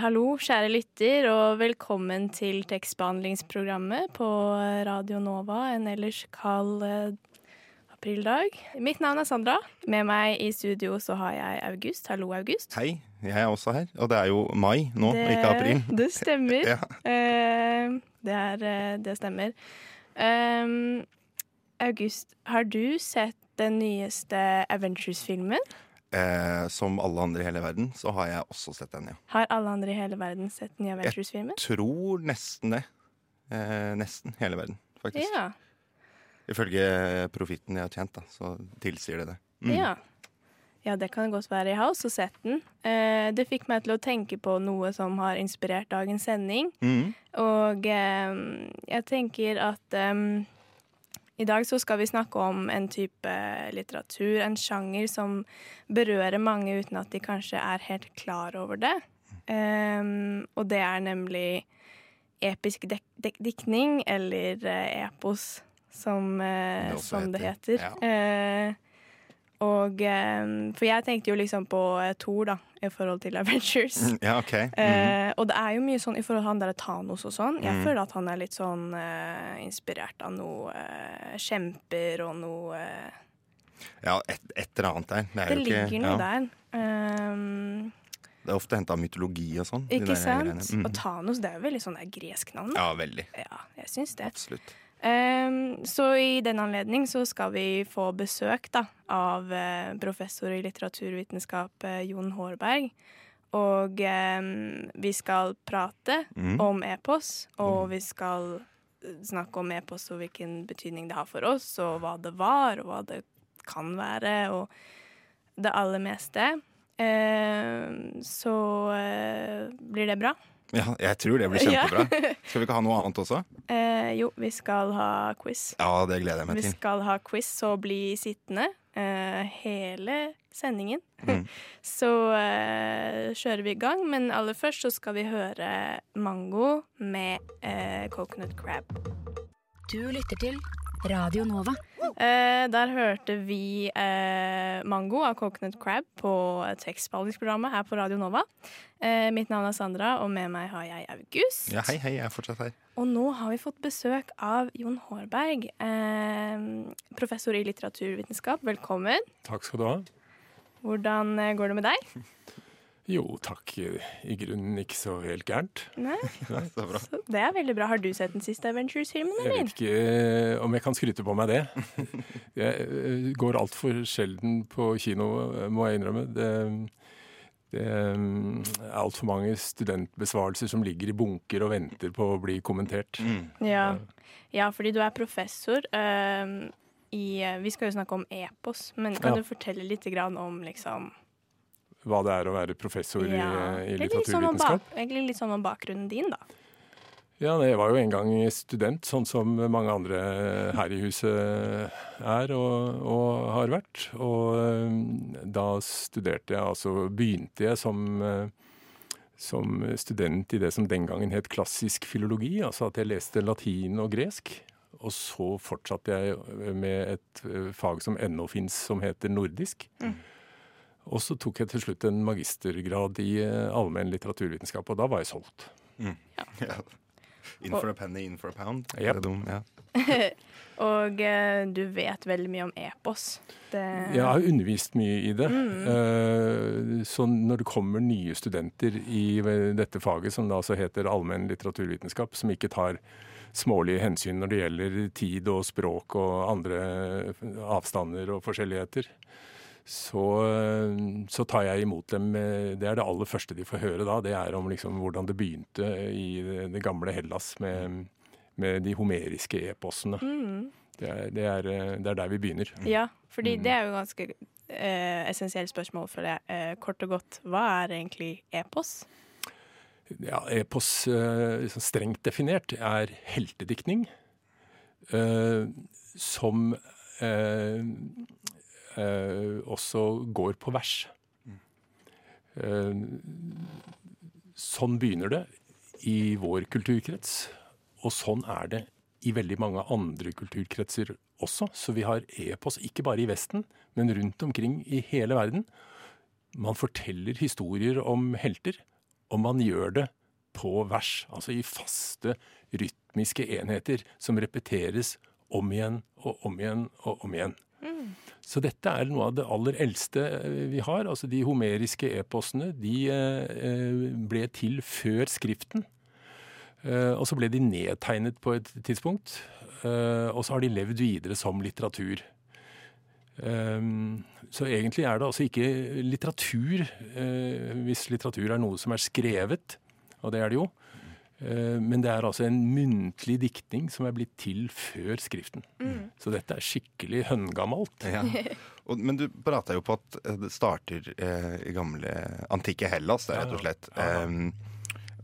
Hallo, kjære lytter, og velkommen til tekstbehandlingsprogrammet på Radio Nova en ellers kald eh, aprildag. Mitt navn er Sandra. Med meg i studio så har jeg August. Hallo, August. Hei, jeg er også her. Og det er jo mai nå, Det- ikke april. Det stemmer. Ja. Eh, det, er, eh, det stemmer. Um, August, har du sett den nyeste Avengers-filmen? Eh, som alle andre i hele verden, så har jeg også sett den, ja. Har alle andre i hele verden sett den nye Avengers-filmen? Tror nesten det. Eh, nesten hele verden, faktisk. Ja. Ifølge profitten jeg har tjent, da, så tilsier det det. Mm. Ja. ja, det kan godt være. Jeg har også sett den. Eh, det fikk meg til å tenke på noe som har inspirert dagens sending. Mm. Og eh, jeg tenker at eh, i dag så skal vi snakke om en type litteratur, en sjanger som berører mange uten at de kanskje er helt klar over det. Um, og det er nemlig episk dek dek diktning, eller uh, epos, som, uh, Det som det heter, Ja. Eh, og eh, For jeg tenkte jo liksom på eh, Thor, da, i forhold til Avengers. Ja, OK. Mm. Eh, og det er jo mye sånn i forhold til han der Thanos og sånn. Jeg Mm. føler at han er litt sånn eh, inspirert av noe eh, kjemper og noe eh, Ja, et, et eller annet der. Det, Det jo ikke, ligger noe ja, der. Um, Det er ofte henta av mytologi og sånn. ikke sant? Mm. Og Thanos det er jo veldig sånn det er gresk navn. da. Ja, veldig. Ja, jeg syns det. Absolutt. Um, så i den anledning så skal vi få besøk da, av eh, professor i litteraturvitenskap eh, Jon Hårberg. Og em, vi skal prate Mm. om epos, og vi skal eh, snakke om epos og hvilken betydning det har for oss, og hva det var, og hva det kan være, og det aller meste. Em, så blir det bra. Ja, jeg tror det blir Ja. kjempebra. Skal vi ikke ha noe annet også? Eh, jo, vi skal ha quiz. Ja, det gleder jeg meg til. Vi skal ha quiz og bli sittende eh, hele sendingen. Mm. så eh, kjører vi i gang, men aller først så skal vi høre Mango med eh, Coconut Crab. Du lytter til Radio Nova. Eh, der hørte vi eh, Mango av Coconut Crab på tekstbehandlingsprogrammet her på Radio Nova. Eh, mitt navn er Sandra, og med meg har jeg August. Ja, hei, hei, jeg er fortsatt her. Og nå har vi fått besøk av Jon Hårberg, eh, professor i litteraturvitenskap. Velkommen. Takk skal du ha. Hvordan eh, går det med deg? Jo, takk. I grunnen ikke så helt gærent. Nei, Så bra. så det er veldig bra. Har du sett den siste Avengers-filmen, Jeg vet ikke eh, om jeg kan skryte på meg det. Jeg eh, går altfor sjelden på kino, eh, må jeg innrømme. Det, det er altfor mange studentbesvarelser som ligger i bunker og venter på å bli kommentert. Mm. Ja. ja, fordi du er professor. eh, i, vi skal jo snakke om epos, men kan Ja. du fortelle litt grann om liksom Hva det er å være professor i, ja, i litt sånn litteraturvitenskap. bak, Egentlig litt sånn om bakgrunnen din, da. Ja, jeg var jo en gang student, sånn som mange andre her i huset er og, og har vært. Og eh, da studerte jeg, altså begynte jeg som, eh, som student i det som den gangen het klassisk filologi, altså at jeg leste latin og gresk. Og så fortsatte jeg med et eh, fag som ennå fins, som heter nordisk. Og så tok jeg til slutt en magistergrad i eh, allmenn litteraturvitenskap, og da var jeg solgt. Ja. In for a penny, in for a pound. Yep. Det dum? Ja. Og eh, du vet veldig mye om epos. Det, Jeg har undervist mye i det. Mm. Eh, Så når det kommer nye studenter i dette faget, som da altså heter allmenn litteraturvitenskap, som ikke tar smålige hensyn når det gjelder tid og språk og andre avstander og forskjelligheter, så, så tar jeg imot dem. Det er det aller første de får høre da. Det er om liksom hvordan det begynte i det, det gamle Hellas med, med de homeriske eposene. Mm. Det er, det er, eh, det er der vi begynner. Ja, fordi Mm. det er jo ganske eh, essensielt spørsmål for deg. Eh, kort og godt, hva er egentlig epos? Ja, Epos, eh, liksom strengt definert, er heltediktning eh, som eh, eh, også går på vers. Eh, sånn begynner det i vår kulturkrets, og sånn er det i veldig mange andre kulturkretser også. Så vi har epos ikke bare i Vesten, men rundt omkring i hele verden. Man forteller historier om helter, og man gjør det på vers, altså i faste rytmiske enheter som repeteres om igjen og om igjen og om igjen. Så dette er noe av det aller eldste eh, vi har. Altså De homeriske eposene de eh, ble til før skriften. Eh, Og så ble de nedtegnet på et tidspunkt. Og så har de levd videre som litteratur. Så egentlig er det altså ikke litteratur, hvis litteratur er noe som er skrevet, og det er det jo. Eh, Men det er altså en muntlig diktning som er blitt til før skriften. Så dette er skikkelig høngammalt. Ja. Og, men du prata jo på at eh, det starter eh, i gamle antikke Hellas, det er rett og slett. Ja. Em,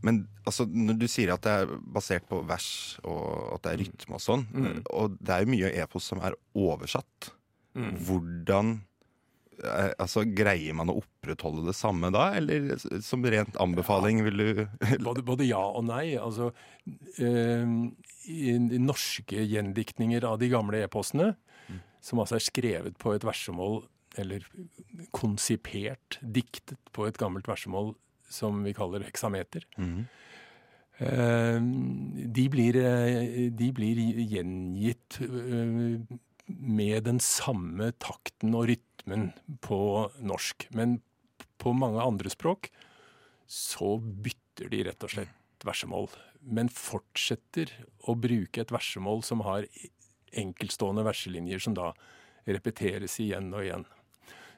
men altså, når du sier at det er basert på vers og at det er rytme og sånn, Mm. og det er jo mye epos som er oversatt, Mm. hvordan Altså, Greier man å opprettholde det samme da, eller som rent anbefaling vil du Både, både ja og nei. Altså, eh, norske gjendiktninger av de gamle e-postene, mm. som altså er skrevet på et versemål, eller konsipert, diktet på et gammelt versemål som vi kaller heksameter, Mm. eh, de, blir, eh, de blir gjengitt eh, med den samme takten og rytmen på norsk. Men på mange andre språk så bytter de rett og slett versemål. Men fortsetter å bruke et versemål som har enkeltstående verselinjer som da repeteres igjen og igjen.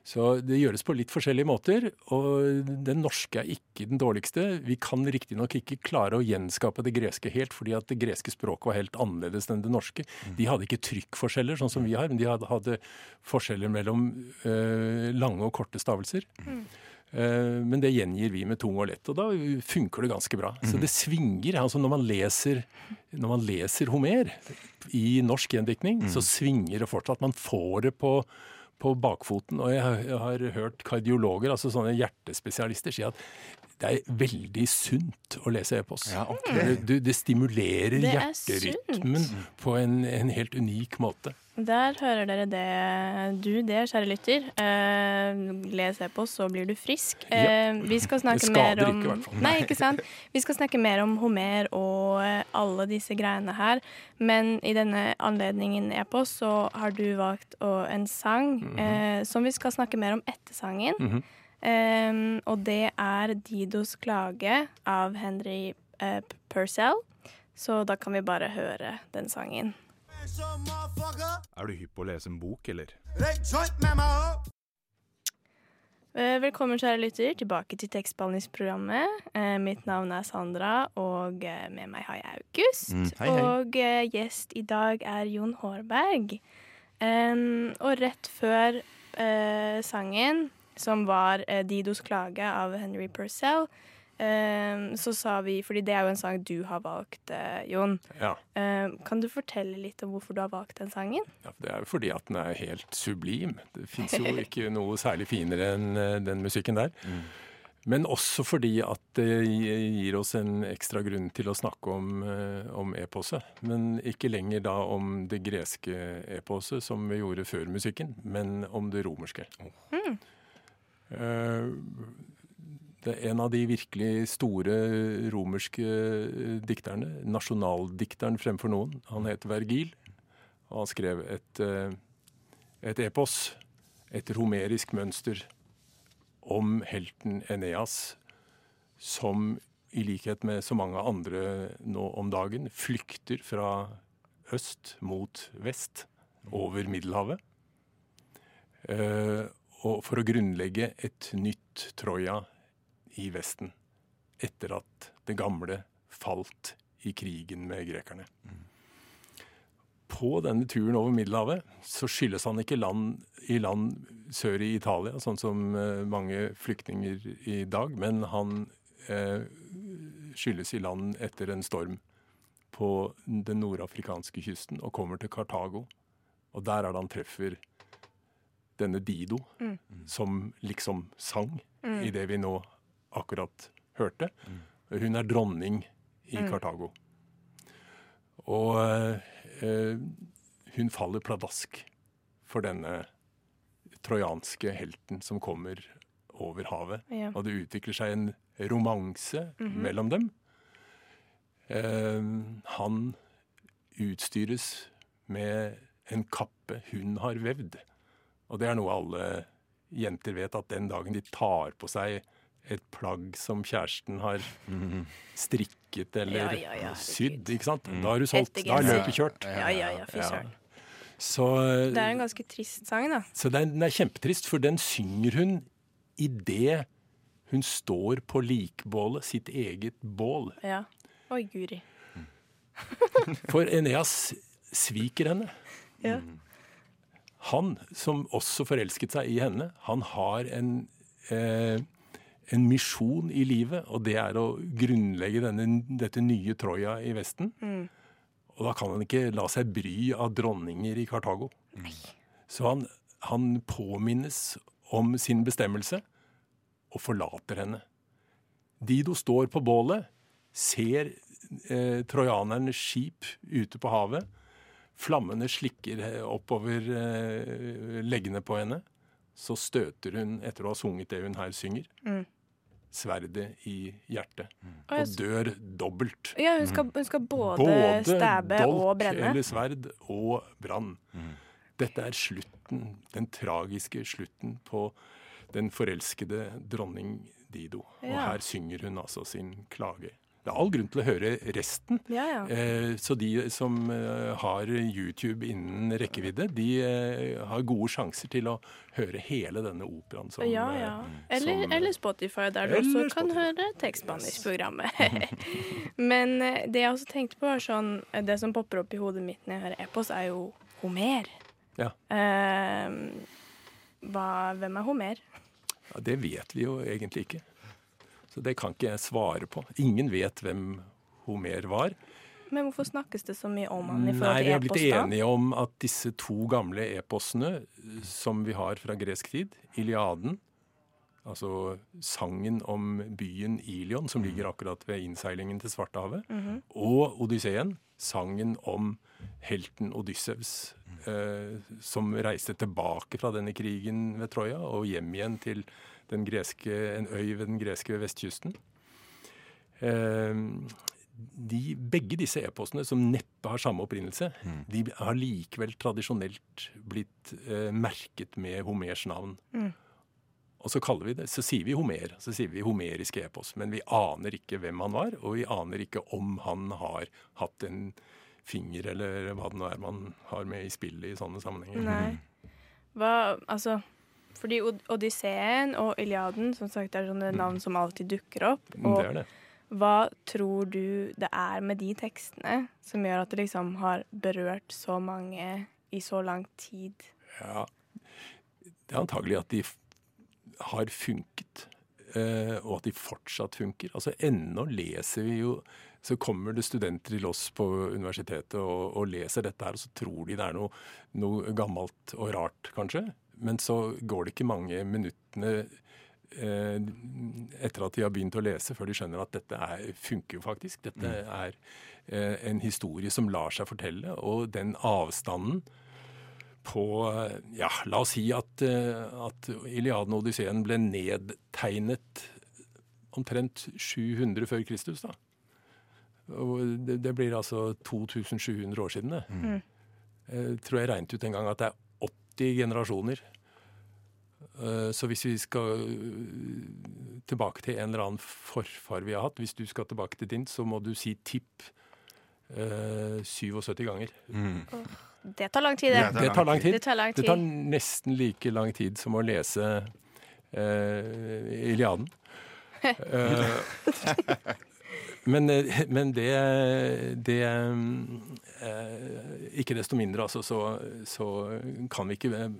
Så det gjøres på litt forskjellige måter, og den norske er ikke den dårligste. Vi kan riktignok ikke klare å gjenskape det greske helt, fordi at det greske språket var helt annerledes enn det norske. De hadde ikke trykkforskjeller, sånn som vi har, men de hadde, hadde forskjeller mellom uh, lange og korte stavelser. Eh, Men det gjengir vi med tung og lett, og da funker det ganske bra. Så det svinger. altså Når man leser, når man leser Homer i norsk gjendiktning, så svinger det fortsatt. Man får det på, på bakfoten. Og jeg har, hørt kardiologer, altså sånne hjertespesialister, si at det er veldig sunt å lese epos. Ja, okay. Det, det stimulerer Det hjerterytmen hjerterytmen på en, en helt unik måte. Der hører dere det, du det, kjære lytter. Eh, les e-post, så blir du frisk. Eh, vi skal snakke mer om ikke, i hvert fall. Nei, ikke sant? Vi skal snakke mer om Homer og eh, alle disse greiene her. Men i denne anledningen e-post så har du valgt å, en sang Mhm. eh, som vi skal snakke mer om etter sangen. Eh, og det er 'Didos klage' av Henry uh, Purcell. Så da kan vi bare høre den sangen. Er du hypp på å lese en bok, eller? Eh, Velkommen, kjære lytter, tilbake til tekstbehandlingsprogrammet. Eh, mitt navn er Sandra, og eh, med meg har jeg August. Mm, hei, hei. Og eh, gjest i dag er Jon Hårberg. Um, og rett før eh, sangen, som var eh, 'Didos klage' av Henry Purcell, em, så sa vi Fordi det er jo en sang du har valgt, eh, Jon. Ja. Em, kan du fortelle litt om hvorfor du har valgt den sangen? Ja, for Det er jo fordi at den er helt sublim. Det fins jo ikke noe særlig finere enn eh, den musikken der. Men også fordi at det gir oss en ekstra grunn til å snakke om, om eposet. Men ikke lenger da om det greske eposet som vi gjorde før musikken, men om det romerske. Eh, Det er en av de virkelig store romerske eh, dikterne, nasjonaldikteren fremfor noen. Han het Vergil, og han skrev et, eh, et epos et romerisk mønster om helten Eneas, som i likhet med så mange andre nå om dagen flykter fra øst mot vest over Middelhavet. Og for å grunnlegge et nytt Troja i Vesten, etter at det gamle falt i krigen med grekerne. på denne turen over Middelhavet så skyldes han ikke land i land sør i Italia, sånn som eh, mange flyktninger i dag, men han eh, skyldes i land etter en storm på den nordafrikanske kysten og kommer til Kartago. Og der er det han treffer denne Dido, som liksom sang i det vi nå akkurat hørte. Hun er dronning i Kartago. Og eh, hun faller pladask for denne trojanske helten som kommer over havet. Ja. Og det utvikler seg en romanse mellom dem. Eh, han utstyres med en kappe hun har vevd. Og det er noe alle jenter vet, at den dagen de tar på seg et plagg som kjæresten har strikket eller Ja, ja, ja, sydd, ikke sant? Da har du solgt. Da er løpet kjørt. Ja, ja, ja, fy søren. Så, Det er en ganske trist sang, da. så den, den er kjempetrist, for den synger hun idet hun står på likbålet, sitt eget bål. Ja. Oi, guri. For Eneas sviker henne. Ja. Han, som også forelsket seg i henne, han har en, eh, en misjon i livet, og det er å grunnlegge denne, dette nye Troja i Vesten. Og da kan han ikke la seg bry av dronninger i Kartago. Så han, han påminnes om sin bestemmelse og forlater henne. Dido står på bålet, ser eh, trojanernes skip ute på havet. Flammene slikker eh, oppover eh, leggene på henne. Så støter hun, etter å ha sunget det hun her synger, sverdet i hjertet. Mm. Og dør dobbelt. Ja, hun skal, hun skal både, stæbe og dolk eller sverd og brann. Dette er slutten, den tragiske slutten på den forelskede dronning Dido. Og her synger hun altså sin klage. Det er all grunn til å høre resten. Ja, ja. Eh, så de som eh, har YouTube innen rekkevidde, de eh, har gode sjanser til å høre hele denne operaen. Som, Ja, ja. Eller, som, eller Spotify, der du også kan Spotify. høre tekstbehandlingsprogrammet. Men eh, det jeg også tenkte på, var sånn Det som popper opp i hodet mitt når jeg hører epos, er jo Homer. Ja. Eh, hva, hvem er Homer? Ja, det vet vi jo egentlig ikke. Så det kan ikke jeg svare på. Ingen vet hvem Homer var. Men hvorfor snakkes det så mye om han i Nei, forhold vi til har blitt epos, da? enige om at disse to gamle e-postene som vi har fra gresk tid, Iliaden, altså sangen om byen Ilion, som ligger akkurat ved innseilingen til Svartehavet, Mhm. og Odysseen, sangen om helten Odyssevs, eh, som reiste tilbake fra denne krigen ved Troja og hjem igjen til den greske, en øy ved den greske vestkysten. Eh, de, begge disse eposene, som neppe har samme opprinnelse, de har likevel tradisjonelt blitt eh, merket med Homers navn. Og så kaller vi det, så sier vi Homer, så sier vi homeriske epos. Men vi aner ikke hvem han var, og vi aner ikke om han har hatt en finger, eller hva det nå er man har med i spillet i sånne sammenhenger. Nei. Hva, altså Fordi Odysseen og Iliaden som sagt, er sånne navn som alltid dukker opp. Mm, Og Det er det. hva tror du det er med de tekstene som gjør at det liksom har berørt så mange i så lang tid? Ja, det er antagelig at de har funket, eh, og at de fortsatt funker. Altså Ennå leser vi jo Så kommer det studenter til oss på universitetet og, og leser dette her, og så tror de det er noe, noe gammelt og rart, kanskje. Men så går det ikke mange minuttene eh, etter at de har begynt å lese, før de skjønner at dette er, funker jo faktisk. Dette er eh, en historie som lar seg fortelle, og den avstanden på Ja, la oss si at, eh, at Iliaden og Odysseen ble nedtegnet omtrent 700 før Kristus. da. Og det, det blir altså 2700 år siden. det. Jeg tror jeg regnet ut en gang at det er 80 generasjoner. Eh, Så hvis vi skal eh, tilbake til en eller annen forfar vi har hatt, hvis du skal tilbake til din, så må du si tipp eh, 77 ganger. Det tar lang tid, det. Det Det tar lang tid. Det tar lang Det tar nesten like lang tid som å lese eh, Iliaden. Eh, Men, eh, men det, det eh, Ikke desto mindre, altså, så, så kan vi ikke eh,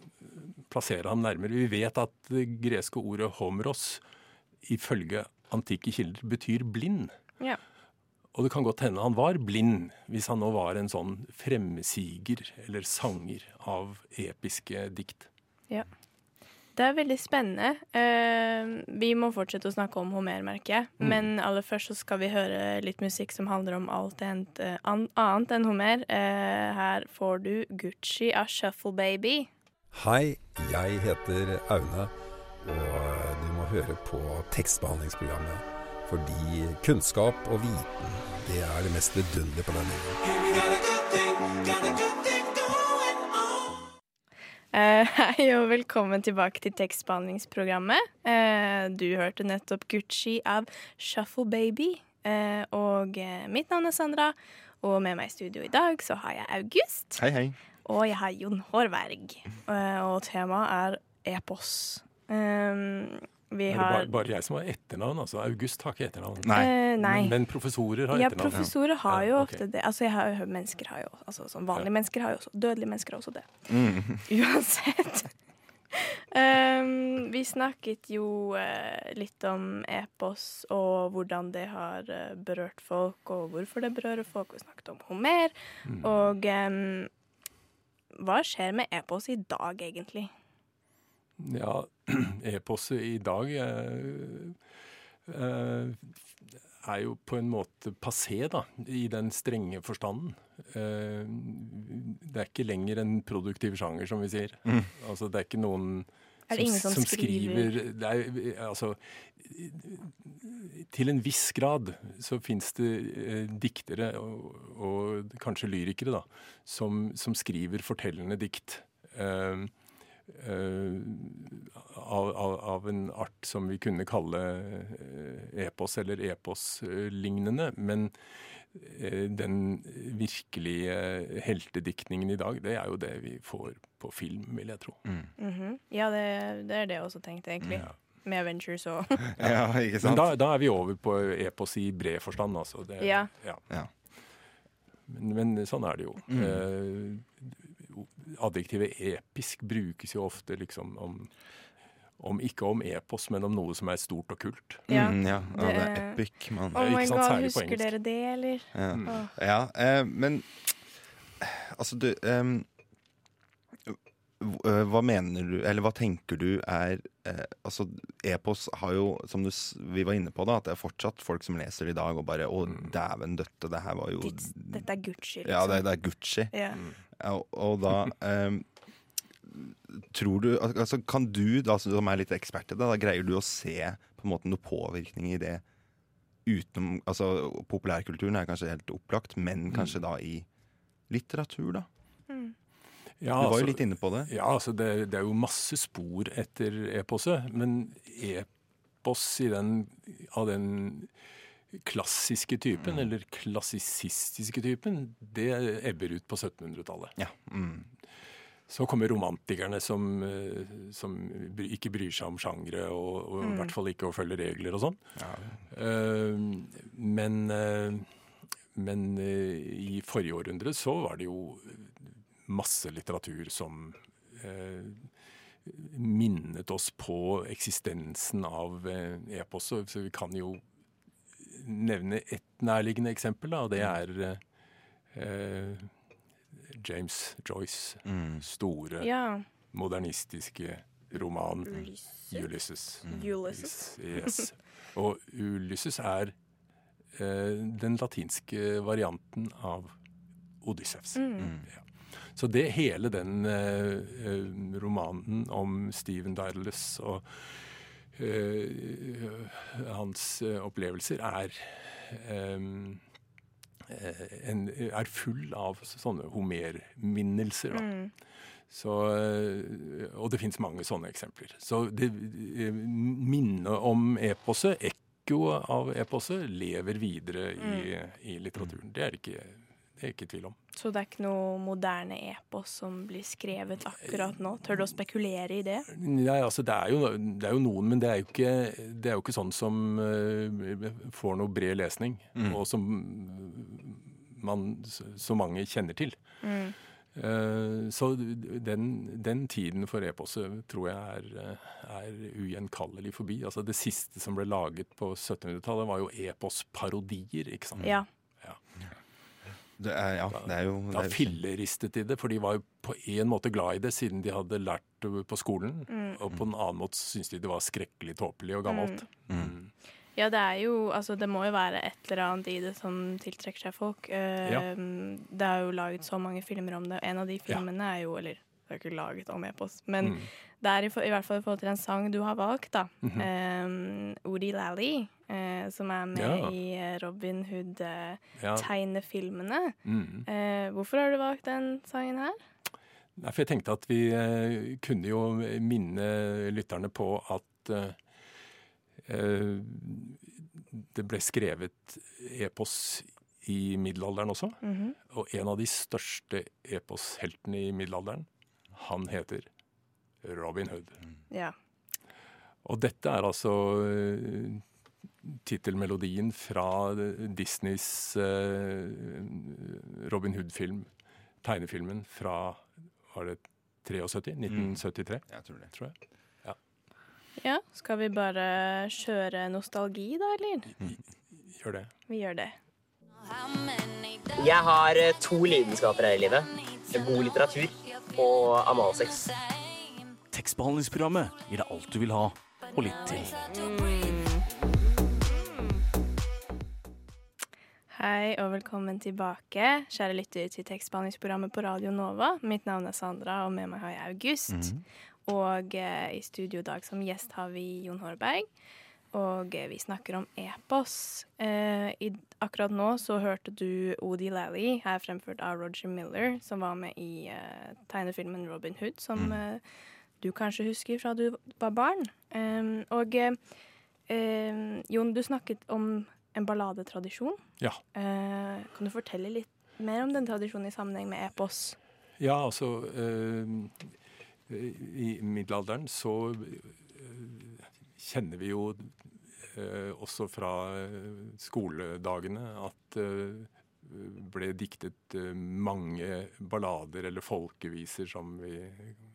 plassere ham nærmere. Vi vet at det greske ordet 'homeros' ifølge antikke kilder betyr blind. Ja. Og det kan godt hende han var blind, hvis han nå var en sånn fremsiger eller sanger av episke dikt. Ja. Det er veldig spennende. Uh, vi må fortsette å snakke om Homer, merker jeg. Mm. Men aller først så skal vi høre litt musikk som handler om alt annet, uh, annet enn Homer. Uh, her får du Gucci av Shuffle Baby. Hei, jeg heter Aune, og du må høre på tekstbehandlingsprogrammet. Fordi kunnskap og viten, det er det mest vidunderlige på denne jorden. Eh, hei og velkommen tilbake til tekstbehandlingsprogrammet. Eh, du hørte nettopp Gucci av Shuffle Baby. Eh, og mitt navn er Sandra, og med meg i studio i dag så har jeg August. Hei, hei. Og jeg har Jon Hårberg. Og temaet er epos. Um, vi Er det bare, bare jeg som har etternavn? altså August har ikke etternavn. Nei. Eh, nei. Men, men professorer har ja, etternavn. professorer har Ja, jo ofte det. Altså, jeg har, mennesker har jo altså, sånn Vanlige mennesker har jo også Dødelige mennesker har også det. Mm. Uansett. um, vi snakket jo uh, litt om epos og hvordan det har uh, berørt folk, og hvorfor det berører folk. Vi snakket om Homer. Mm. Og um, hva skjer med epos i dag, egentlig? Ja, e-postet i dag eh, eh, er jo på en måte passé, da, i den strenge forstanden. Eh, det er ikke lenger en produktiv sjanger, som vi sier. Mm. Altså, det er ikke noen Er det ingen som skriver? det er, altså, Til en viss grad så fins det eh, diktere, og, og kanskje lyrikere, da, som, som skriver fortellende dikt. Eh, av, av, av en art som vi kunne kalle eh, epos eller epos-lignende. Men eh, den virkelige heltediktningen i dag, det er jo det vi får på film, vil jeg tro. Mhm. Ja, det, det er det jeg også tenkte, egentlig. Ja. Med Ventures og Ja, ikke sant? da, da er vi over på epos i bred forstand, altså. Det, Ja. Ja. Men, men sånn er det jo. Mm. Adjektivet episk brukes jo ofte liksom om, om Ikke om epos, men om noe som er stort og kult. Ja. Mm, ja. ja, det er epic, Man. Oh ikke my sant, god, særlig på husker engelsk. dere det, eller? Ja. Mm. Ja, eh, men altså du eh, Hva mener du, eller hva tenker du er eh, Altså, epos har jo, som du, vi var inne på, da, at det er fortsatt folk som leser det i dag og bare Å, Mm. dæven døtte, det her var jo Dette er Gucci, liksom. Ja, det, det er Gucci. Yeah. Ja, og, og da um, Tror du Altså, kan du, da, som er litt ekspert i det, da greier du å se på en måte noe påvirkning i det utenom Altså, populærkulturen er kanskje helt opplagt, men kanskje da i litteratur, da? Mm. Ja, Du var altså- jo litt inne på det. Ja, altså det, det er jo masse spor etter eposet, men epos i den, av den klassiske typen, Mm. eller klassisistiske typen, det ebber ut på 1700-tallet. Ja. Mm. Så kommer romantikerne som, eh, som ikke bryr seg om sjangre, og, og i hvert fall ikke å følge regler og sånn. Eh, men uh, men uh, i forrige århundre så var det jo masse litteratur som eh, minnet oss på eksistensen av epos. eposet. Så vi kan jo nevne et nærliggende eksempel, da, og det er eh, James Joyce' Mm. store ja. modernistiske roman Ulysses. Ulysses. Ulysses. Yes. Og Ulysses er eh, den latinske varianten av Odyssevs. Mm. Ja. Så det hele den eh, eh, romanen om Stephen Daedalus og eh, hans eh, opplevelser er eh, eh, en, er full av sånne homerminnelser. Mm. Så, eh, og det fins mange sånne eksempler. Så det, eh, minnet om eposet, ekkoet av eposet, lever videre i, i litteraturen. Det er, ikke, det er ikke tvil om. Så det er ikke noe moderne epos som blir skrevet akkurat nå? Tør du å spekulere i det? Nei, altså det er, jo, det er jo noen, men det er jo ikke, det er jo ikke sånn som uh, får noe bred lesning, Mm. og som man, så mange kjenner til. Mm. Uh, så den, den tiden for eposet tror jeg er, er ugjenkallelig forbi. Altså Det siste som ble laget på 1700-tallet, var jo eposparodier, ikke sant? Ja. Det er, ja, det er jo Da det er- filleristet de det, for de var jo på en måte glad i det, siden de hadde lært det på skolen. Mm. Og på en annen måte syntes de det var skrekkelig tåpelig og gammelt. Mm. Ja, det er jo Altså, det må jo være et eller annet i det som tiltrekker seg folk. Uh, Ja. Det er jo laget så mange filmer om det. En av de filmene er jo Eller det er ikke laget om epos, men Mm. Det er i, for- i hvert fall i forhold til en sang du har valgt, da. Mm -hmm. um, Odi Lally, uh, som er med Ja. i eh, Robin Hood-tegnefilmene. Ja. Mm. uh, hvorfor har du valgt den sangen her? Nei, for jeg tenkte at vi kunne jo minne lytterne på at det ble skrevet epos i middelalderen også. Mhm. Og en av de største eposheltene i middelalderen, han heter Robin Hood. Ja. Og dette er altså uh, tittelmelodien fra Disneys eh, Robin Hood-film, tegnefilmen fra var det 73? 1973, Jeg tror det. tror jeg. ja. Skal vi bare kjøre nostalgi, da, eller? Gjør det. Vi gjør det. Jeg har eh, to lidenskaper her i livet. God litteratur og analsex. Tekstbehandlingsprogrammet gir deg alt du vil ha, og litt til. Hei og velkommen tilbake, kjære lytter til tekstbehandlingsprogrammet på Radio Nova. Mitt navn er Sandra, og med meg har jeg August. Og eh, i studio i dag som gjest har vi Jon Hårberg. Og eh, vi snakker om epos. Eh, i, akkurat nå så hørte du Odie Lally, her fremført av Roger Miller, som var med i eh, tegnefilmen Robin Hood, som eh, du kanskje husker fra du var barn. Um, og eh, Jon, du snakket om en balladetradisjon. Ja. Uh, kan du fortelle litt mer om den tradisjonen i sammenheng med epos? Ja, altså uh, I middelalderen så uh, kjenner vi jo eh, også fra skoledagene at ble diktet mange ballader, eller folkeviser som vi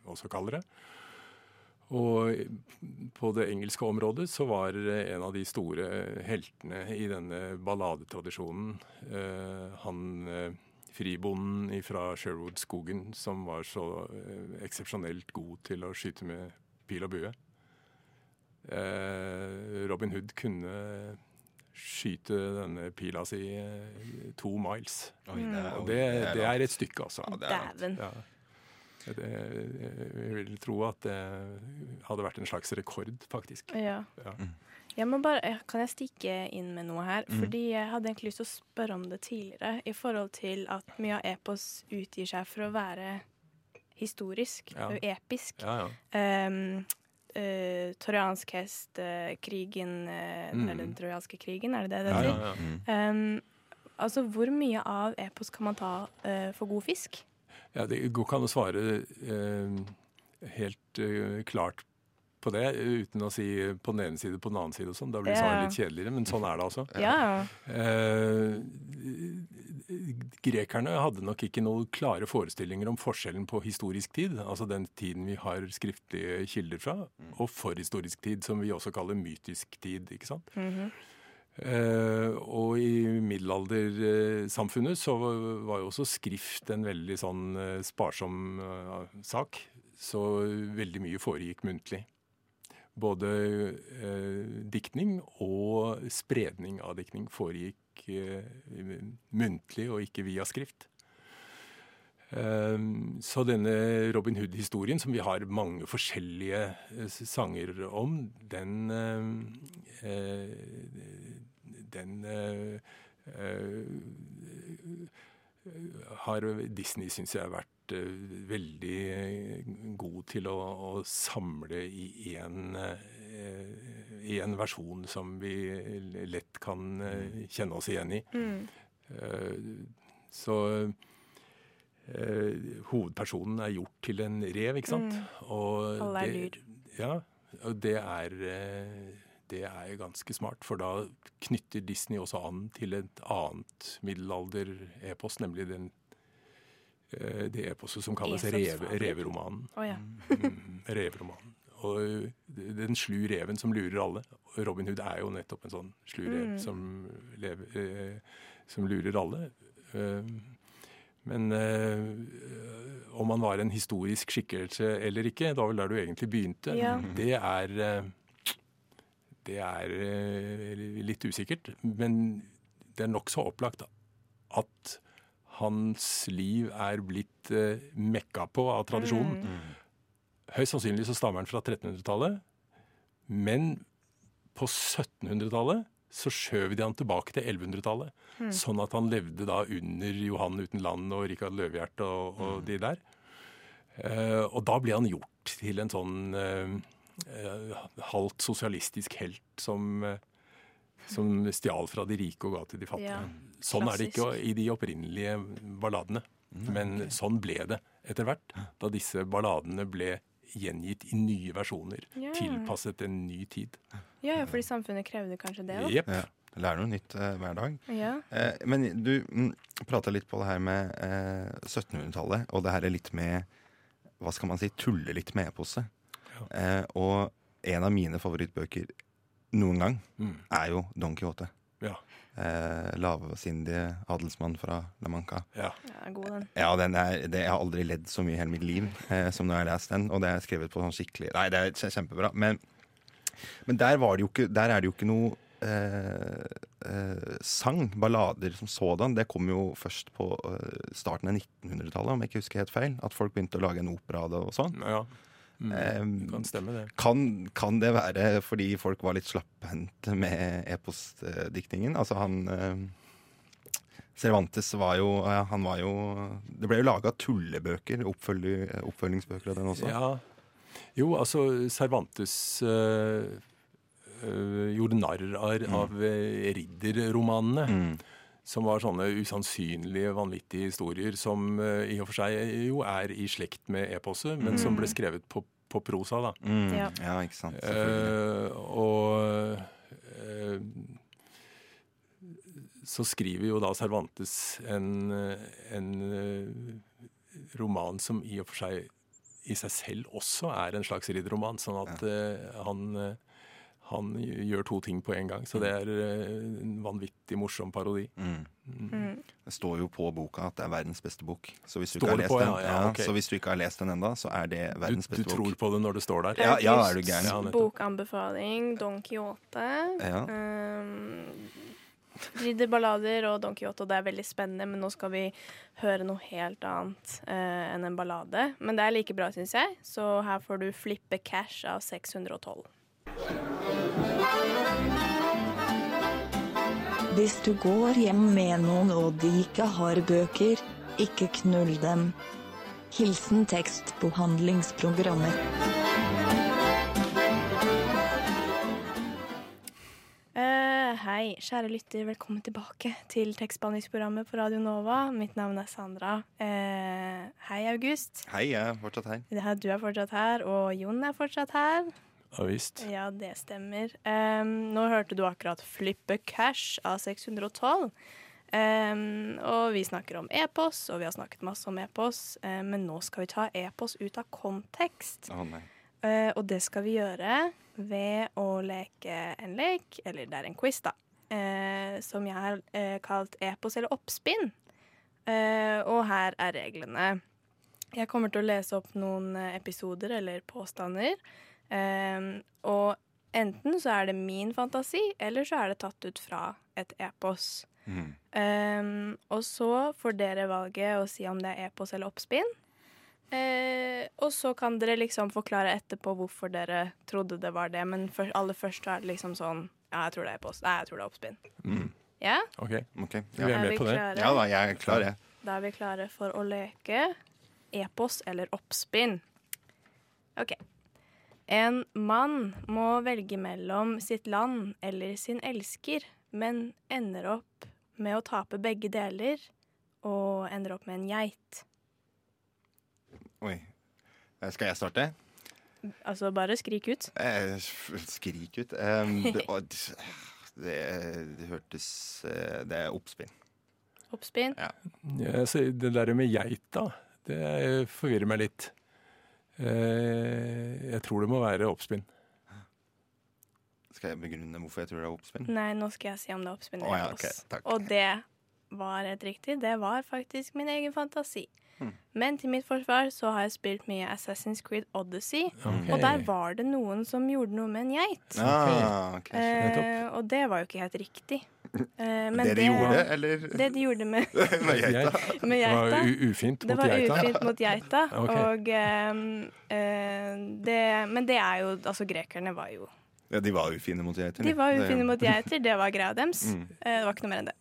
også kaller det. Og på det engelske området så var en av de store heltene i denne balladetradisjonen eh, han eh, fribonden fra Sherwood-skogen som var så eh, eksepsjonelt god til å skyte med pil og bue. Eh, Robin Hood kunne skyte denne pila si to miles. Oi, det er- Og det, det er et stykke, altså. Ja. Dæven. Ja. Jeg vil tro at det hadde vært en slags rekord, faktisk. Ja. Ja. Jeg må bare, kan jeg stikke inn med noe her? Mm. Fordi jeg hadde egentlig lyst til å spørre om det tidligere, i forhold til at mye av epos utgir seg for å være historisk, Ja. og episk. Ja, ja. Um, uh, Trojansk hest, uh, krigen eh, Mm. Eller den trojanske krigen, er det det det Ja, heter? ja, ja. Um, altså, hvor mye av epos kan man ta for god fisk? Ja, det går ikke an å svare eh, helt eh, klart på det, uten å si på den ene side på den annen side og sånn. Da blir Ja. svaret litt kjedeligere, men sånn er det altså. Ja. Eh, grekerne hadde nok ikke noen klare forestillinger om forskjellen på historisk tid, altså den tiden vi har skriftlige kilder fra, og forhistorisk tid, som vi også kaller mytisk tid. ikke sant? Mhm. Eh, og i middelaldersamfunnet så var jo også skrift en veldig sånn eh, sparsom eh, sak. Så veldig mye foregikk muntlig. Både diktning og spredning av diktning foregikk muntlig og ikke via skrift. Så denne Robin Hood-historien, som vi har mange forskjellige sanger om, den Den eh, eh, har Disney, syns jeg, vært eh, veldig god til å, å samle i én i en versjon som vi lett kan eh, kjenne oss igjen i. Mm. Eh, Så hovedpersonen er gjort til en rev, ikke sant? Mm. Og Alle er det- dyr. Ja, og det er, det er ganske smart, for da knytter Disney også an til et annet middelalder-epos, nemlig den, eh, det eposet som kalles reve, reveromanen. Oh, ja. Mm, reveromanen. Og eh, den slu reven som lurer alle. Robin Hood er jo nettopp en sånn slu rev Mm. som, lever, eh, som lurer alle. Men eh, om han var en historisk skikkelse eller ikke, det var vel der du egentlig begynte, Ja. det er det er eh, litt usikkert. Men det er nokså opplagt at hans liv er blitt eh, mekka på av tradisjonen. Mm. Høyst sannsynlig så stammer han fra 1300-tallet, men på 1700-tallet så skjøv de han tilbake til 1100-tallet. Mm. Sånn at han levde da under Johan uten land og Rikard Løvehjerte og, og de der. Uh, og da ble han gjort til en sånn eh, halvt sosialistisk helt som, eh, som stjal fra de rike og ga til de fattige. Ja, sånn er det ikke i de opprinnelige balladene. Men sånn ble det etter hvert, da disse balladene ble gjengitt i nye versjoner. Ja. Tilpasset en ny tid. Ja, ja, fordi samfunnet krevde kanskje det. Jepp. Ja. Lærer noe nytt eh, hver dag. Ja. Eh, men du mm, prata litt på det her med eh, 1700-tallet, og det her er litt med Hva skal man si? Tulle litt med eposet. Eh, og en av mine favorittbøker noen gang Mm. er jo Don Quijote. Ja. Eh, Lavsindige adelsmann fra La Manca. Ja. ja, god den. Ja, den er, det, Jeg har aldri ledd så mye i hele mitt liv eh, som når jeg har lest den. Og det er skrevet på sånn skikkelig Nei, det er kjempebra. Men, men der, var det jo ikke, der er det jo ikke noe eh, eh, sang, ballader som sådan. Det kom jo først på eh, starten av 1900-tallet, om jeg ikke husker helt feil. At folk begynte å lage en opera av det og sånn. Ja. Mm. Kan stemme, det. kan, kan det være fordi folk var litt slapphendte med eposdiktningen? Altså han eh, Cervantes var jo, ja, han var jo Det ble jo laga tullebøker, oppfølgi- oppfølgingsbøker av den også. Ja. Jo, altså Cervantes øh, øh, gjorde narr av, av øh, ridderromanene. Mm. Som var sånne usannsynlige, vanvittige historier som øh, i og for seg jo er i slekt med eposet, men som ble skrevet på, på prosa. da. Mm. Ja. Ja. ikke sant. Eh, og eh, så skriver jo da Cervantes en, en eh, roman som i og for seg i seg selv også er en slags ridderroman. Sånn at eh, han, eh, han gjør to ting på en gang. Så det er eh, en vanvittig morsom parodi. Mm. Mm. Det står jo på boka at det er verdens beste bok. Så hvis du ikke har lest på, den, ja, ja, okay. så hvis du ikke har lest den enda, så er det Du, verdens du beste tror på det når det står der? Ja, ja, er du gæren. Ja. Bokanbefaling Don Quijote. Ja. Um, Ridderballader og Don Quijote, og det er veldig spennende, men nå skal vi høre noe helt annet uh, enn en ballade. Men det er like bra, syns jeg, så her får du Flippe Cash av 612. Hvis du går hjem med noen og de ikke har bøker, ikke knull dem. Hilsen tekstbehandlingsprogrammet. Uh, hei, kjære lytter. Velkommen tilbake til tekstbehandlingsprogrammet på Radio Nova. Mitt navn er Sandra. Uh, hei, August. Hei, jeg er fortsatt her, du er fortsatt her, og Jon er fortsatt her. Ja visst. Ja, det stemmer. Um, nå hørte du akkurat 'Flippe Cash' av 612. Um, og vi snakker om e-post, og vi har snakket masse om e-post, eh, men nå skal vi ta e-post ut av kontekst. Å nei. Uh, og det skal vi gjøre ved å leke en lek, eller det er en quiz, da, uh, som jeg har kalt e-post eller oppspinn. Eh, og her er reglene. Jeg kommer til å lese opp noen episoder eller påstander. Eh, og enten så er det min fantasi, eller så er det tatt ut fra et epos. Mm. Um, og så får dere valget å si om det er epos eller oppspinn. Eh, og så kan dere liksom forklare etterpå hvorfor dere trodde det var det. Men for, aller først så er det liksom sånn Ja, jeg tror det er epos. Nei, jeg tror det er oppspinn. Mm. Ja? OK. Ok, Vi ja. er Er med vi på det. klare? ja da, jeg er klar, jeg. Da er vi klare for å leke epos eller oppspinn. OK. En mann må velge mellom sitt land eller sin elsker, men ender opp med å tape begge deler og ender opp med en geit. Oi. Eh, Skal jeg starte? Altså, bare skrik ut. Eh, skrik ut. Um, det, det, det hørtes eh, Det er oppspinn. Oppspinn. Ja. Ja, så det der med geita, det forvirrer meg litt. Eh, Jeg tror det må være oppspinn. Skal jeg begrunne hvorfor jeg tror det er oppspinn? Nei, nå skal jeg si om det er oppspinn Oh, ja, okay. Og det var helt riktig. Det var faktisk min egen fantasi. Men til mitt forsvar så har jeg spilt mye Assassin's Creed Odyssey. Okay. Og der var det noen som gjorde noe med en geit. Ah, okay. Eh, og det var jo ikke helt riktig. Eh, men det de gjorde, eller? Det de gjorde med, Med geita? med Det var ufint mot ufint Det var geita. ufint mot geita. okay. Og ehm, eh, det Men det er jo Altså, grekerne var jo Ja, de var ufine mot geiter. De var Det- ufine mot geiter. Det var greia deres. Mm. Eh, Det var ikke noe mer enn det.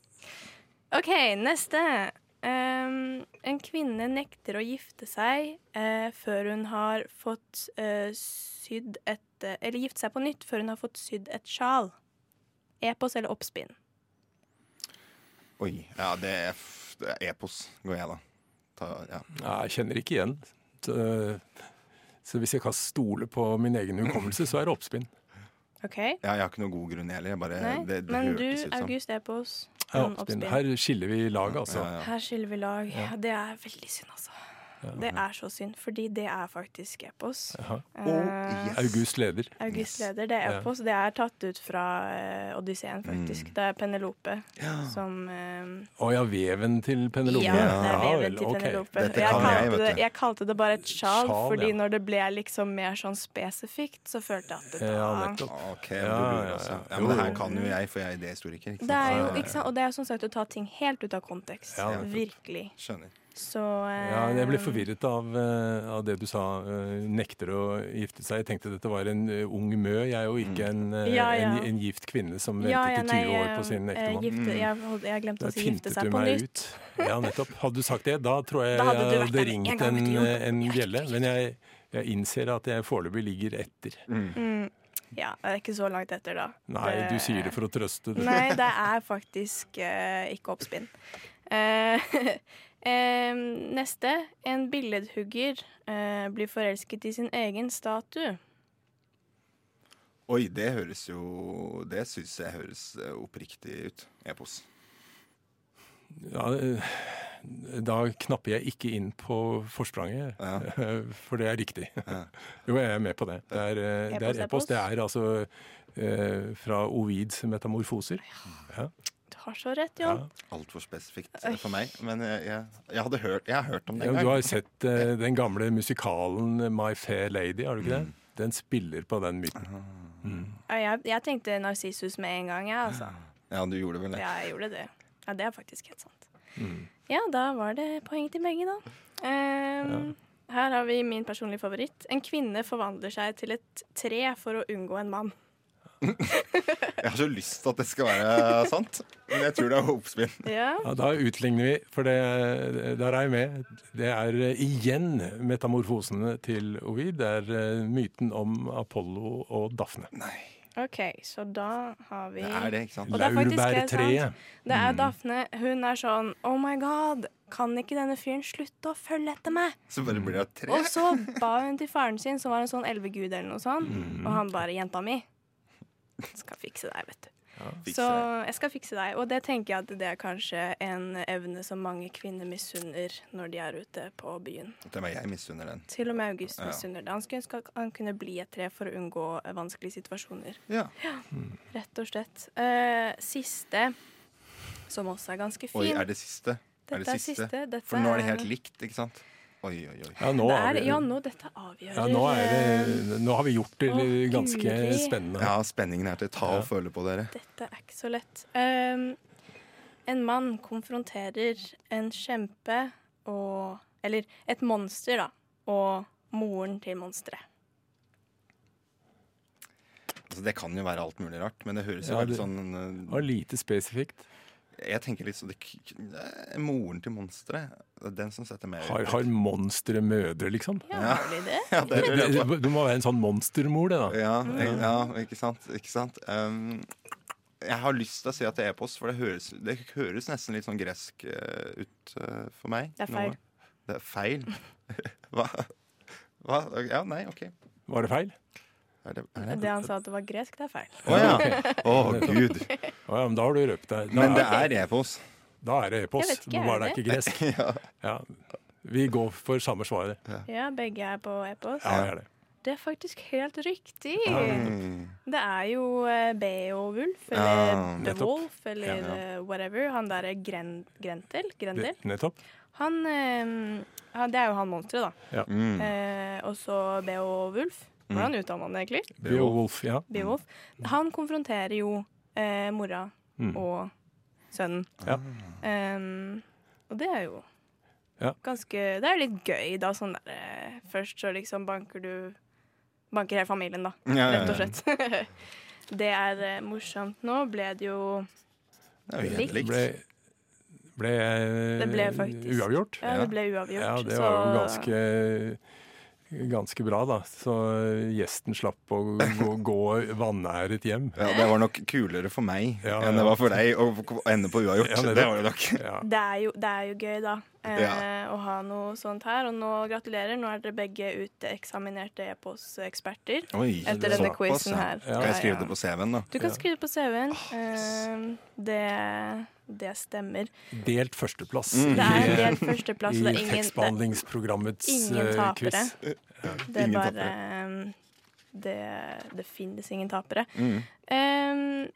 OK, neste. Ehm, en kvinne nekter å gifte seg uh, før hun har fått uh, sydd et uh, Eller gifte seg på nytt før hun har fått sydd et sjal. Epos eller oppspinn. Oi. Ja, det er, f- det er epos, går jeg da. Ta, ja. Ja, jeg kjenner ikke igjen. Så, så hvis jeg kan stole på min egen hukommelse, så er det oppspinn. OK? Ja, jeg har ikke noen god grunn heller. Jeg bare, Nei, det, det men du, August, er på Epos. Ja. Her skiller vi lag, altså. Ja, ja. Her skiller vi lag. Ja. Det er veldig synd, altså. Ja. Det er så synd, fordi det er faktisk Epos. Ja. Og yes. August leder. August leder, det er Ja. Epos. Det er tatt ut fra uh, Odysseen, faktisk. Mm. Det er Penelope som Å uh, oh, ja, veven til Penelope. Ja, det er veven vel, til. Penelope. Okay. Jeg kalte, det, jeg kalte det bare et sjal, Sjal, fordi ja. når det ble liksom mer sånn spesifikt, så følte jeg at det Ja, da nettopp. Ok, Ja, ja, ja. Ja, men det her kan jo jeg, for jeg er idéhistoriker. ikke det er jo, ikke sant? Og det er som sagt å ta ting helt ut av kontekst. Ja. Virkelig. Skjønner. Så eh, Ja, jeg ble forvirret av, eh, av det du sa. eh, nekter å gifte seg. Jeg tenkte dette var en eh, ung mø, jeg, og ikke en, eh, Ja, ja. en, en gift kvinne som ventet ja, i 20 år på eh, sin eh, ektemann. gifte- jeg, holdt- jeg glemte å Der si gifte seg du på meg nytt. ut. Ja, nettopp. Hadde du sagt det, da tror jeg Da hadde jeg vært hadde der med en ringt gang, en, vet du, Jon. en bjelle. Men jeg, jeg innser at jeg foreløpig ligger etter. Mm. Ja, det er ikke så langt etter, da. Nei, du sier det for å trøste. Nei, det er faktisk eh, ikke oppspinn. Eh, eh, neste. En billedhugger eh, blir forelsket i sin egen statue. Oi, det høres jo Det syns jeg høres eh, oppriktig ut. Epos. Ja, eh, da knapper jeg ikke inn på forspranget, for det er riktig. Jo, jeg er med på det. Det er, epos. det Epos, er epos. Det er altså eh, fra Ovids metamorfoser. Ja. Har så rett, Jon. Altfor spesifikt eh, for meg. Men jeg, jeg, jeg hadde hørt, jeg har hørt om det Ja, du har sett uh, den gamle musikalen My Fair Lady, har du ikke det? Den spiller på den myten. Mm. Ja, jeg, jeg tenkte Narsissus med en gang, jeg, altså. Ja, du gjorde vel det. Ja, jeg gjorde det. Ja, det er faktisk helt sant. Mm. Ja, da var det poeng til begge, da. Ehm, Her har vi min personlige favoritt. En kvinne forvandler seg til et tre for å unngå en mann. Jeg har så lyst til at det skal være sant, men jeg tror det er oppspinn. Ja. Ja, da utligner vi, for det, der er jeg med. Det er igjen metamorfosene til Ovid. Det er eh, myten om Apollo og Daphne. Nei. OK, så da har vi Det er det, ikke sant? Det er faktisk Laurbærtreet. Det er Daphne. Hun er sånn Oh my god, kan ikke denne fyren slutte å følge etter meg? Så bare blir det tre. Og så ba hun til faren sin, som var en sånn elvegud eller noe sånt, Mm. og han bare 'Jenta mi, skal fikse deg, vet du'. Ja, så jeg skal fikse deg. Og det tenker jeg at det er kanskje en evne som mange kvinner misunner når de er ute på byen. Det var jeg misunner den. Til og med August Ja. misunner det. Han skulle ønske at han kunne bli et tre for å unngå vanskelige situasjoner. Ja. Rett og slett. Uh, siste, som også er ganske fin. Oi, er det siste? Dette er det er siste. For nå er det helt likt, ikke sant? Oi, oi, oi. Ja, nå, er er, vi- ja, nå dette avgjør ja, nå, er det, nå har vi gjort det Å, ganske Guri. spennende. Ja, spenningen er til ta og føle på dere. Dette er ikke så lett. Um, en mann konfronterer en kjempe og Eller et monster, da. Og moren til monsteret. Altså, det kan jo være alt mulig rart, men det høres jo Ja, veldig sånn eh, var lite spesifikt. Jeg tenker litt sånn det, det Moren til monsteret. Er den som setter meg Har, har monstre mødre, liksom? Ja. Det? Ja, det det, det. Du må være en sånn monstermor, det, da. Ja, ik- ja ikke sant? Ikke sant? Um, jeg har lyst til å si at det er e-post, for det høres, det høres nesten litt sånn gresk uh, ut uh, for meg. Det er feil. Noe. Det er feil? Hva? Hva? Ja, nei, OK. Var det feil? Er det, er Det han sa at det var gresk, det er feil. Å ja. Å gud. Oh, ja, men da har du røpt deg. Da Men det er e-post. Da er det e-post, Jeg bare det er ikke gresk. ja. Ja. Vi går for samme svaret. Ja, begge er på e-post. Ja, det er det. Det er faktisk helt riktig. Mm. Det er jo Beowulf, Beowulf, Ja, eller nettopp. Beowulf, eller Ja, ja. eh, whatever. Han derre Gren Grentel. Grendel. Nettopp. Han, eh, han Det er jo han monsteret, da. Ja. Mm. Eh, og så Beowulf. Hvordan uttaler man det egentlig? Beowulf, ja. Beowulf. Han konfronterer jo eh, mora Mm. og sønnen. Ja. Um, og det er jo Ja. ganske Det er litt gøy, da. Sånn der eh, Først så liksom banker du Banker hele familien, da. Ja. Rett og slett. det er eh, morsomt. Nå ble det jo Likt. Det Ble, ble, Det ble faktisk uavgjort. Ja, det ble uavgjort. Ja, det så- var jo ganske Ganske bra, da. Så gjesten slapp å gå, gå vanæret hjem. Ja, det var nok kulere for meg Ja, enn det var for deg å ende på uavgjort. Ja, det, det var det nok. Ja. det er, jo, det er jo gøy, da. Eh, Ja. Å ha noe sånt her. Og nå gratulerer. Nå er dere begge uteksaminerte e-posteksperter. Etter denne quizen ja. her. Kan jeg skrive det på CV-en, da? Du kan skrive det på CV-en. Eh, det, det stemmer. Delt førsteplass Mm. Det er delt førsteplass, i tekstbehandlingsprogrammets tekstbehandlingsprogrammets Ingen eh, tapere. quiz. Det er Ingen bare eh, det, det finnes ingen tapere. Mm. Um,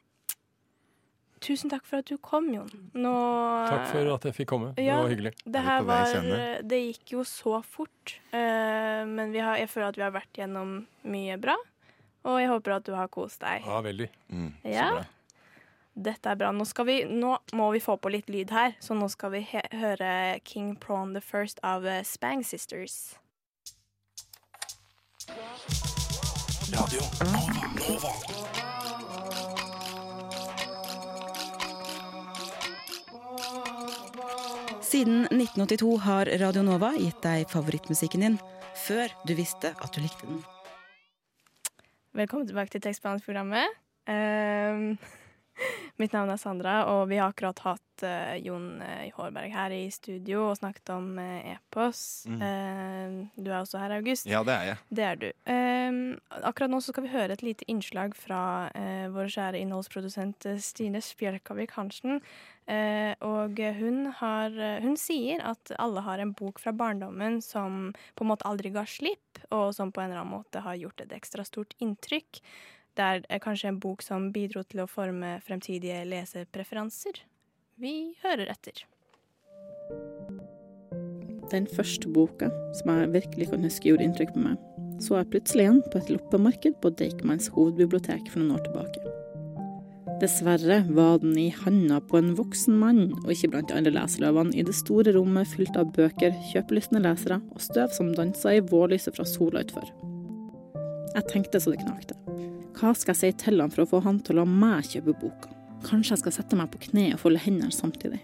tusen takk for at du kom, Jon. Nå Takk for at jeg fikk komme. Det Ja, var hyggelig. Det Er her var? Det gikk jo så fort. uh, men vi har, jeg føler at vi har vært gjennom mye bra. Og jeg håper at du har kost deg. Ja, veldig. Mm, så bra. Dette er bra. Nå, skal vi, nå må vi få på litt lyd her, så nå skal vi he høre King Prawn the First av eh, Spang Sisters. Radio Nova. Siden 1982 har Radio Nova gitt deg favorittmusikken din før du visste at du likte den. Velkommen tilbake til tekstbehandlingsprogrammet. Um, mitt navn er Sandra, og vi har akkurat hatt uh, Jon eh, Hårberg her i studio og snakket om uh, e-pos. Mm. Uh, du er også her, August. Ja, det er jeg. Det er du. Akkurat nå så skal vi høre et lite innslag fra vår kjære innholdsprodusent eh, Stine Spjelkavik Hansen. Eh, og hun, har, eh, hun sier at alle har en bok fra barndommen som på en måte aldri ga slipp, og som på en eller annen måte har gjort et ekstra stort inntrykk. Det er kanskje en bok som bidro til å forme fremtidige lesepreferanser. Vi hører etter. Den første boka som jeg virkelig kan huske gjorde inntrykk på meg, så jeg plutselig igjen på et loppemarked på Deichmans hovedbibliotek for noen år tilbake. Dessverre var den i handa på en voksen mann, og ikke blant alle leseløvene i det store rommet fylt av bøker, kjøpelystne lesere og støv som dansa i vårlyset fra sola utfor. Jeg tenkte så det knakte. Hva skal jeg si til han for å få han til å la meg kjøpe boka? Kanskje jeg skal sette meg på kne og folde hendene samtidig.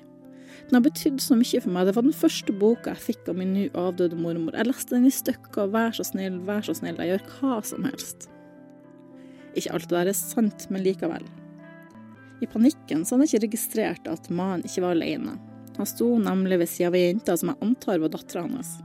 Den har betydd så mye for meg. Det var den første boka jeg fikk av min nå avdøde mormor. Jeg leste den i stykker. Vær så snill, vær så snill. Jeg gjør hva som helst. Ikke alt det der er sant, men likevel. I panikken så hadde jeg ikke registrert at mannen ikke var alene. Han sto nemlig ved sida av ei jente som jeg antar var dattera hans.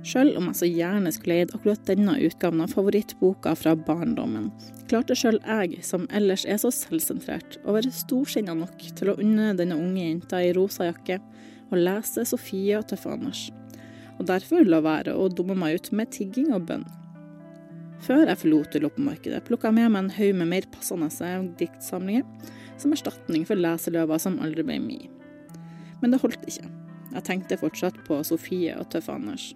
Sjøl om jeg så gjerne skulle eid akkurat denne utgaven av favorittboka fra barndommen, klarte sjøl jeg, som ellers er så selvsentrert, å være storsinna nok til å unne denne unge jenta i rosa jakke å lese Sofie og Tøffe Anders, og derfor la være å dumme meg ut med tigging og bønn. Før jeg forlot loppemarkedet, plukka jeg med meg en haug med mer passende diktsamlinger som erstatning for leseløver som aldri ble mi. Men det holdt ikke. Jeg tenkte fortsatt på Sofie og Tøffe Anders.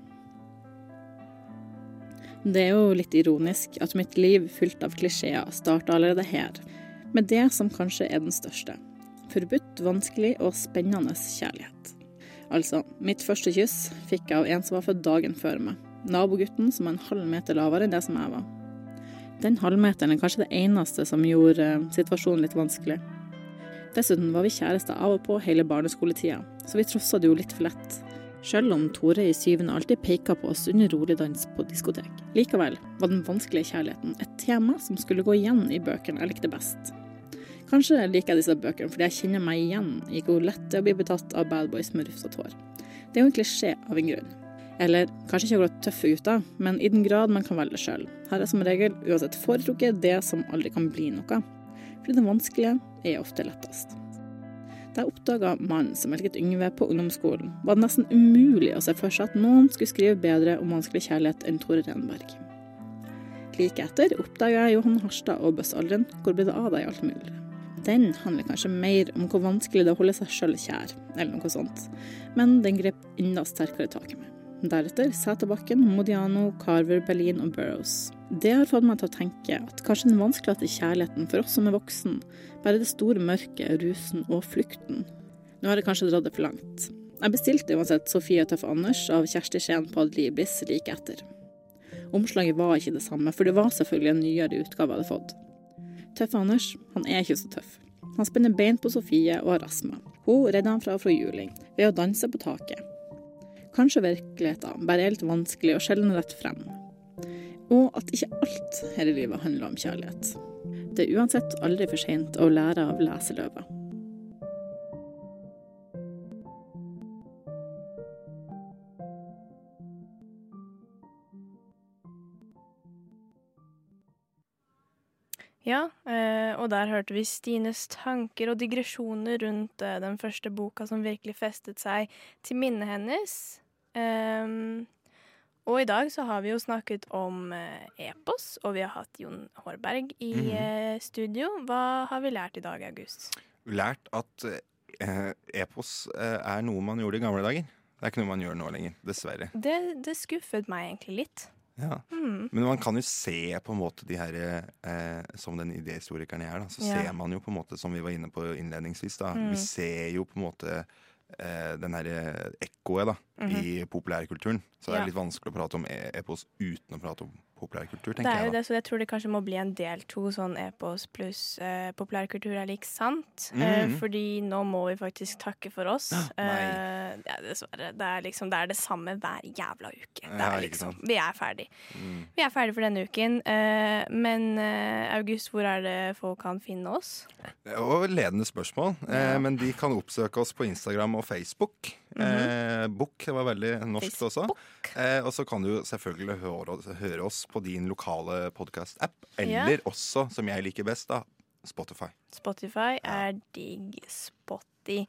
Det er jo litt ironisk at mitt liv fylt av klisjeer starta allerede her, med det som kanskje er den største. Forbudt, vanskelig og spennende kjærlighet. Altså, mitt første kyss fikk jeg av en som var født dagen før meg. Nabogutten som er en halv meter lavere enn det som jeg var. Den halvmeteren er kanskje det eneste som gjorde eh, situasjonen litt vanskelig. Dessuten var vi kjærester av og på hele barneskoletida, så vi trossa det jo litt for lett. Sjøl om Tore i syvende alltid peka på oss under rolig dans på diskotek. Likevel var den vanskelige kjærligheten et tema som skulle gå igjen i bøkene jeg likte best. Kanskje liker jeg disse bøkene fordi jeg kjenner meg igjen i hvor lett det er å bli betatt av bad boys med rufsete hår. Det er jo en klisjé av en grunn. Eller kanskje ikke akkurat tøffe gutter, men i den grad man kan velge sjøl. Her er som regel uansett foretrukket det som aldri kan bli noe. Fordi det vanskelige er ofte lettest. Jeg oppdaga mannen som elsket Yngve på ungdomsskolen, var det nesten umulig å se for seg at noen skulle skrive bedre om vanskelig kjærlighet enn Tore Renberg. Like etter oppdaga jeg Johan Harstad og Bøssalderen, Hvor ble det av deg, alt mulig? Den handler kanskje mer om hvor vanskelig det er å holde seg sjøl kjær, eller noe sånt, men den grep enda sterkere tak i meg. Deretter Sæterbakken, Modiano, Carver, Berlin og Burrows. Det har fått meg til å tenke at kanskje den vanskeligste kjærligheten for oss som er voksen, bare det store mørket, rusen og flukten. Nå har jeg kanskje dratt det for langt. Jeg bestilte uansett Sofie Tøff Anders av Kjersti Skien på Adlibis like etter. Omslaget var ikke det samme, for det var selvfølgelig en nyere utgave jeg hadde fått. Tøffe Anders, han er ikke så tøff. Han spenner bein på Sofie og har astma. Hun redder han fra fra juling ved å danse på taket. Kanskje virkeligheten bare er litt vanskelig og sjelden rett frem. Og at ikke alt her i livet handler om kjærlighet. Det er uansett aldri for seint å lære av leseløva. Ja, eh, og der hørte vi Stines tanker og digresjoner rundt eh, den første boka som virkelig festet seg til minnet hennes. Um, og i dag så har vi jo snakket om uh, epos, og vi har hatt Jon Hårberg i mm -hmm. uh, studio. Hva har vi lært i dag, August? Lært at uh, epos er noe man gjorde i gamle dager. Det er ikke noe man gjør nå lenger, dessverre. Det, det skuffet meg egentlig litt. Ja. Mm. Men man kan jo se på en måte de her eh, Som den idéhistorikeren jeg er, da, så Ja. ser man jo på en måte, som vi var inne på innledningsvis, da. Mm. Vi ser jo på en måte eh, den herre ekkoet da, i populærkulturen. Så det. Er litt vanskelig å prate om e epos uten å prate om populærkultur, Det er jo det, så jeg tror det kanskje må bli en del to, sånn epos pluss eh, populærkultur er lik sant. Mhm. Eh, fordi nå må vi faktisk takke for oss. nei. Eh, ja, dessverre. Det er liksom det er det samme hver jævla uke. Det er liksom, vi er ferdig. Mm. Vi er ferdig for denne uken. Eh, men eh, August, hvor er det folk kan finne oss? Det er jo ledende spørsmål. Eh, men de kan oppsøke oss på Instagram og Facebook. Mhm. eh, Bukk var veldig norsk også. Eh, og så kan du selvfølgelig høre, høre oss på din lokale podkast-app. Eller Ja. også, som jeg liker best, da, Spotify. Spotify er digg spotty.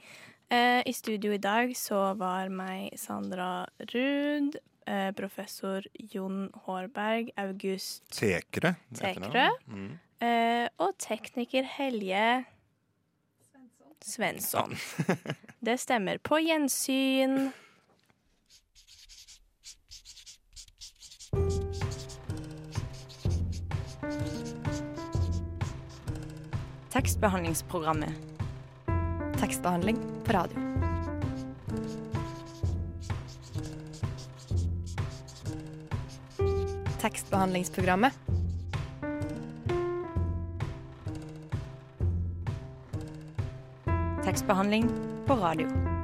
Eh, I studio i dag så var meg Sandra Ruud, eh, professor Jon Hårberg, August Tekre. Tekre Mm. eh, og tekniker Helje Svensson. Det stemmer. På gjensyn. Tekstbehandlingsprogrammet. Tekstbehandling på radio. Tekstbehandlingsprogrammet. Tekstbehandling på radio.